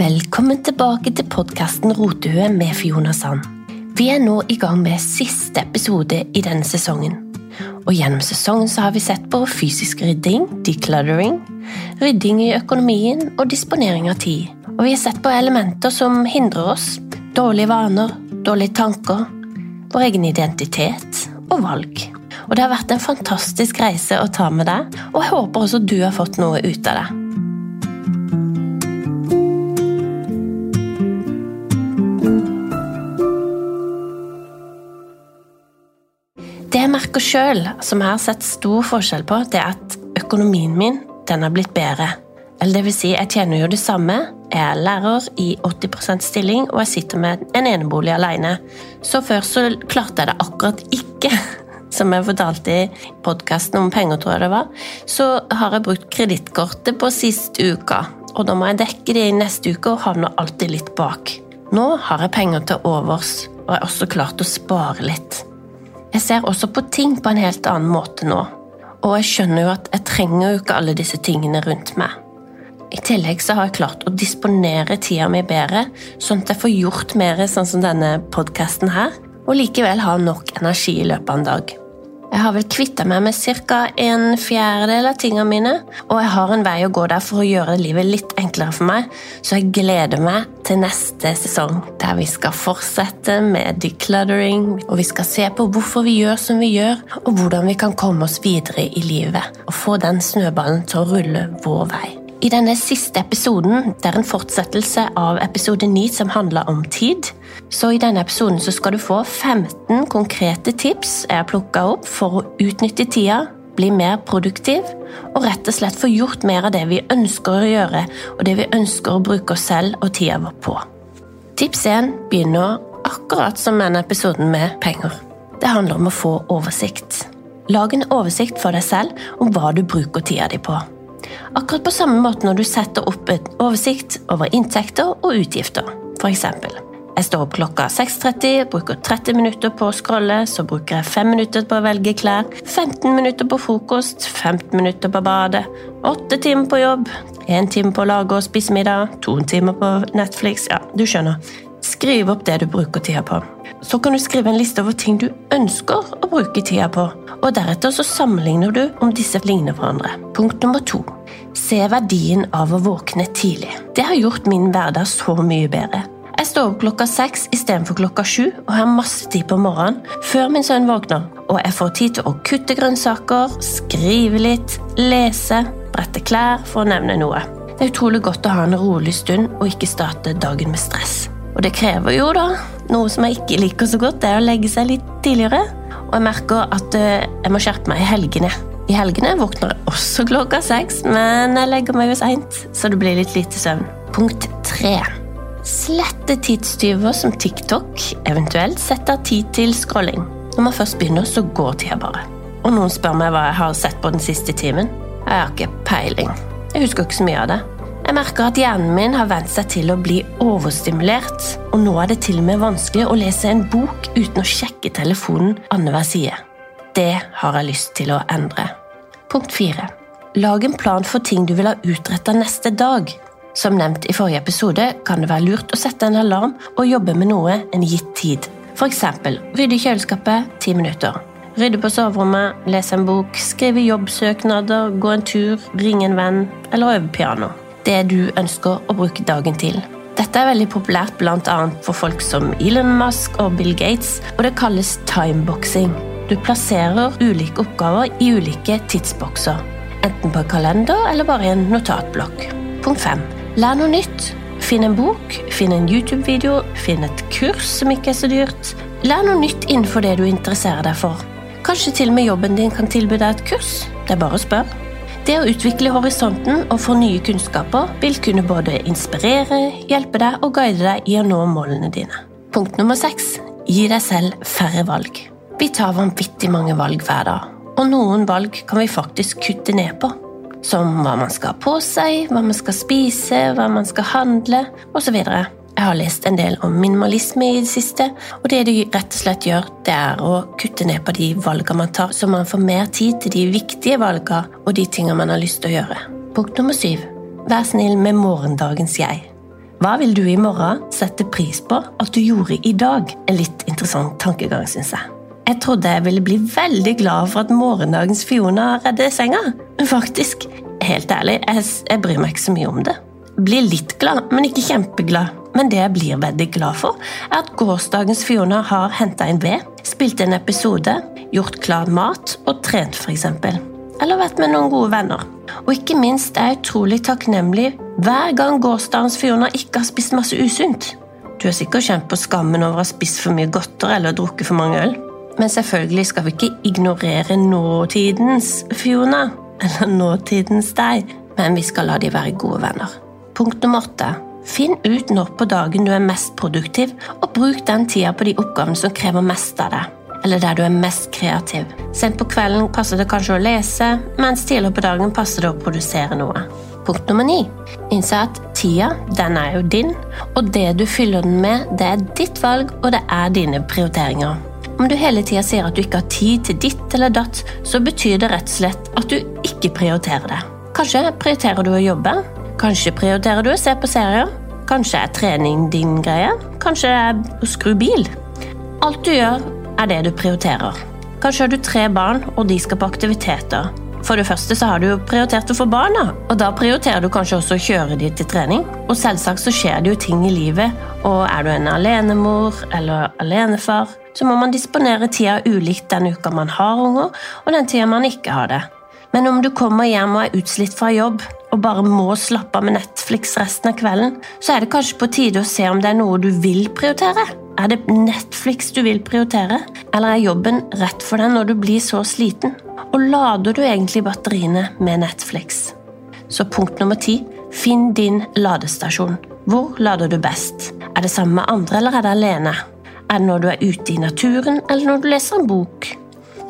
Velkommen tilbake til podkasten Rotehue med Fiona Sand. Vi er nå i gang med siste episode i denne sesongen. Og Gjennom sesongen så har vi sett på fysisk rydding, decluttering, rydding i økonomien og disponering av tid. Og vi har sett på elementer som hindrer oss, dårlige vaner, dårlige tanker, vår egen identitet og valg. Og Det har vært en fantastisk reise å ta med deg, og jeg håper også du har fått noe ut av det. Det jeg merker sjøl, som jeg har sett stor forskjell på, det er at økonomien min den har blitt bedre. Eller det vil si, jeg tjener jo det samme. Jeg er lærer i 80% stilling, og jeg sitter med en enebolig alene. Så før så klarte jeg det akkurat ikke. Som jeg fortalte i podkasten om penger, tror jeg det var, så har jeg brukt kredittkortet på sist uka. Og da må jeg dekke det i neste uke og havner alltid litt bak. Nå har jeg penger til overs, og jeg har også klart å spare litt. Jeg ser også på ting på en helt annen måte nå. Og jeg skjønner jo at jeg trenger jo ikke alle disse tingene rundt meg. I tillegg så har jeg klart å disponere tida mi bedre, sånn at jeg får gjort mer sånn som denne podkasten her, og likevel ha nok energi i løpet av en dag. Jeg har vel kvitta meg med ca. en fjerdedel av tingene mine, og jeg har en vei å gå der for å gjøre livet litt enklere for meg, så jeg gleder meg til neste sesong, der vi skal fortsette med decluttering, og vi skal se på hvorfor vi gjør som vi gjør, og hvordan vi kan komme oss videre i livet og få den snøballen til å rulle vår vei. I denne siste episoden, det er en fortsettelse av episode 9 som handler om tid, så i denne episoden skal du få 15 konkrete tips jeg har plukka opp for å utnytte tida, bli mer produktiv og rett og slett få gjort mer av det vi ønsker å gjøre, og det vi ønsker å bruke oss selv og tida vår på. Tips 1 begynner akkurat som denne episoden med penger. Det handler om å få oversikt. Lag en oversikt for deg selv om hva du bruker tida di på. Akkurat på samme måte når du setter opp en oversikt over inntekter og utgifter. Eksempel. Jeg står opp klokka 6.30, bruker 30 minutter på å scrolle, så bruker jeg 5 minutter på å velge klær, 15 minutter på frokost, 15 minutter på badet, 8 timer på jobb, 1 time på å lage og spise middag, 2 timer på Netflix Ja, du skjønner. Skriv opp det du bruker tida på. Så kan du skrive en liste over ting du ønsker å bruke tida på, og deretter så sammenligner du om disse ligner hverandre. Punkt nummer to. Se verdien av å våkne tidlig. Det har gjort min hverdag så mye bedre. Står opp klokka seks istedenfor klokka sju og har masse tid på morgenen før min sønn våkner. Og jeg får tid til å kutte grønnsaker, skrive litt, lese, brette klær, for å nevne noe. Det er utrolig godt å ha en rolig stund og ikke starte dagen med stress. Og det krever jo, da, noe som jeg ikke liker så godt, det er å legge seg litt tidligere. Og jeg merker at eh, jeg må skjerpe meg i helgene. I helgene våkner jeg også klokka seks, men jeg legger meg jo seint, så det blir litt lite søvn. Punkt tre. Slette tidstyver som TikTok, eventuelt sette av tid til scrolling. Når man først begynner, så går tida bare. Og noen spør meg hva jeg har sett på den siste timen. Jeg har ikke peiling. Jeg husker ikke så mye av det. Jeg merker at hjernen min har vent seg til å bli overstimulert, og nå er det til og med vanskelig å lese en bok uten å sjekke telefonen annenhver side. Det har jeg lyst til å endre. Punkt 4. Lag en plan for ting du vil ha utretta neste dag. Som nevnt i forrige episode kan det være lurt å sette en alarm og jobbe med noe en gitt tid. F.eks. rydde kjøleskapet ti minutter. Rydde på soverommet, lese en bok, skrive jobbsøknader, gå en tur, ringe en venn eller øve piano. Det du ønsker å bruke dagen til. Dette er veldig populært bl.a. for folk som Elon Musk og Bill Gates, og det kalles timeboxing. Du plasserer ulike oppgaver i ulike tidsbokser. Enten på en kalender eller bare i en notatblokk. Punkt 5. Lær noe nytt. Finn en bok, finn en YouTube-video, finn et kurs som ikke er så dyrt. Lær noe nytt innenfor det du interesserer deg for. Kanskje til og med jobben din kan tilby deg et kurs. Det er bare å spørre. Det å utvikle horisonten og få nye kunnskaper vil kunne både inspirere, hjelpe deg og guide deg i å nå målene dine. Punkt nummer seks. Gi deg selv færre valg. Vi tar vanvittig mange valg hver dag, og noen valg kan vi faktisk kutte ned på. Som hva man skal ha på seg, hva man skal spise, hva man skal handle osv. Jeg har lest en del om minimalisme i det siste, og det du rett og slett gjør, det er å kutte ned på de valgene man tar, så man får mer tid til de viktige valgene og de tingene man har lyst til å gjøre. Punkt nummer syv. Vær snill med morgendagens jeg. Hva vil du i morgen sette pris på at du gjorde i dag? En litt interessant tankegang, syns jeg. Jeg trodde jeg ville bli veldig glad for at morgendagens Fiona redder senga. Men faktisk, helt ærlig, jeg, jeg bryr meg ikke så mye om det. Blir litt glad, men ikke kjempeglad. Men det jeg blir veldig glad for, er at gårsdagens Fiona har henta inn ved, spilt en episode, gjort klar mat og trent, f.eks. Eller vært med noen gode venner. Og ikke minst er jeg utrolig takknemlig hver gang gårsdagens Fiona ikke har spist masse usunt. Du har sikkert kjent på skammen over å ha spist for mye godter eller drukket for mange øl. Men selvfølgelig skal vi ikke ignorere nåtidens Fiona, eller nåtidens deg, men vi skal la de være gode venner. Punkt nummer åtte. Finn ut når på dagen du er mest produktiv, og bruk den tida på de oppgavene som krever mest av deg eller der du er mest kreativ. Sent på kvelden passer det kanskje å lese, mens tidligere på dagen passer det å produsere noe. Punkt nummer ni. Innse at tida, den er jo din, og det du fyller den med, det er ditt valg, og det er dine prioriteringer. Om du hele tida sier at du ikke har tid til ditt eller datt, så betyr det rett og slett at du ikke prioriterer det. Kanskje prioriterer du å jobbe, kanskje prioriterer du å se på serier, kanskje er trening din greie, kanskje det er å skru bil. Alt du gjør, er det du prioriterer. Kanskje har du tre barn, og de skal på aktiviteter. For det første så har du prioritert å få barna, og da prioriterer du kanskje også å kjøre de til trening. Og selvsagt så skjer det jo ting i livet, og er du en alenemor eller alenefar, så må man disponere tida ulikt den uka man har unger, og den tida man ikke har det. Men om du kommer hjem og er utslitt fra jobb, og bare må slappe av med Netflix resten av kvelden, så er det kanskje på tide å se om det er noe du vil prioritere. Er det Netflix du vil prioritere, eller er jobben rett for deg når du blir så sliten? Og lader du egentlig batteriene med Netflix? Så punkt nummer ti finn din ladestasjon. Hvor lader du best? Er det sammen med andre, eller er det alene? Er det når du er ute i naturen, eller når du leser en bok?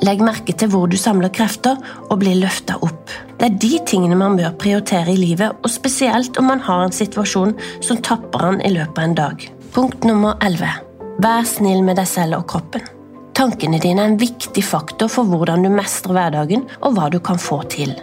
Legg merke til hvor du samler krefter og blir løfta opp. Det er de tingene man bør prioritere i livet, og spesielt om man har en situasjon som tapper han i løpet av en dag. Punkt nummer 11. Vær snill med deg selv og kroppen. Tankene dine er en viktig faktor for hvordan du mestrer hverdagen og hva du kan få til.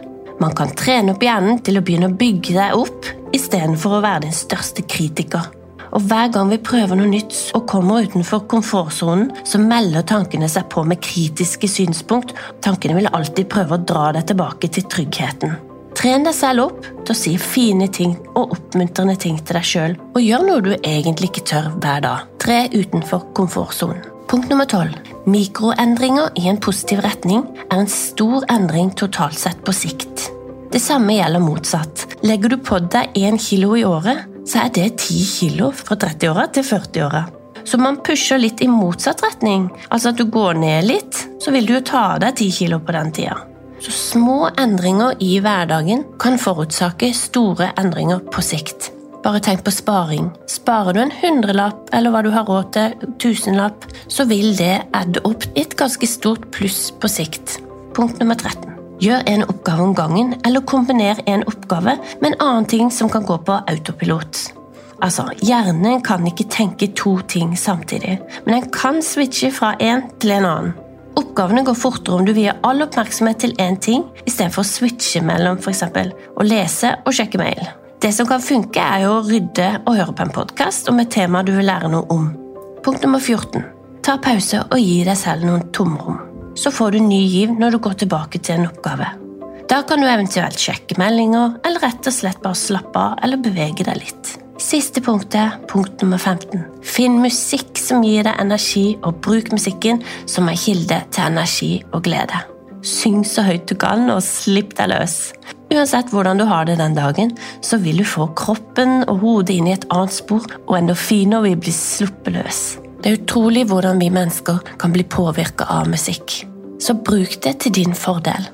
Man kan trene opp hjernen til å begynne å bygge deg opp, istedenfor å være din største kritiker. Og hver gang vi prøver noe nytt og kommer utenfor komfortsonen, så melder tankene seg på med kritiske synspunkt. Tankene vil alltid prøve å dra deg tilbake til tryggheten. Tren deg selv opp til å si fine ting og oppmuntrende ting til deg sjøl, og gjør noe du egentlig ikke tør hver dag. Tre utenfor komfortsonen. Punkt nummer tolv. Mikroendringer i en positiv retning er en stor endring totalt sett på sikt. Det samme gjelder motsatt. Legger du på deg én kilo i året, så er det 10 kilo fra 30-åra til 40-åra. Så man pusher litt i motsatt retning. Altså at du går ned litt, så vil du jo ta av deg 10 kilo på den tida. Så små endringer i hverdagen kan forutsake store endringer på sikt. Bare tenk på sparing. Sparer du en hundrelapp eller hva du har råd til, tusenlapp, så vil det adde opp et ganske stort pluss på sikt. Punkt nummer 13. Gjør en oppgave om gangen, eller kombiner en oppgave med en annen ting som kan gå på autopilot. Altså, Hjernen kan ikke tenke to ting samtidig, men den kan switche fra en til en annen. Oppgavene går fortere om du vier all oppmerksomhet til én ting, istedenfor å switche mellom f.eks. å lese og sjekke mail. Det som kan funke, er jo å rydde og høre på en podkast om et tema du vil lære noe om. Punkt nummer 14. Ta pause og gi deg selv noen tomrom så får du ny giv når du går tilbake til en oppgave. Da kan du eventuelt sjekke meldinger, eller rett og slett bare slappe av eller bevege deg litt. Siste punktet, punkt nummer 15. Finn musikk som gir deg energi, og bruk musikken som en kilde til energi og glede. Syng så høyt du kan, og slipp deg løs. Uansett hvordan du har det den dagen, så vil du få kroppen og hodet inn i et annet spor, og endorfiner vil bli sluppet løs. Det er utrolig hvordan vi mennesker kan bli påvirka av musikk. Så bruk det til din fordel.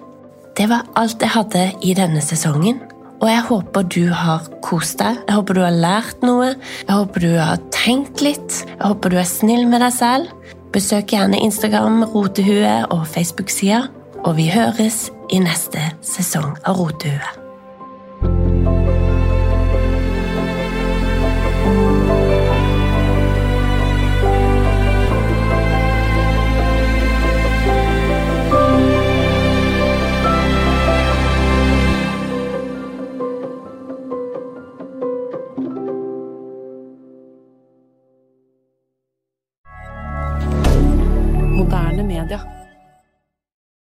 Det var alt jeg hadde i denne sesongen. Og jeg håper du har kost deg, jeg håper du har lært noe, jeg håper du har tenkt litt, jeg håper du er snill med deg selv. Besøk gjerne Instagram, Rotehue og Facebook-sida, og vi høres i neste sesong av Rotehue.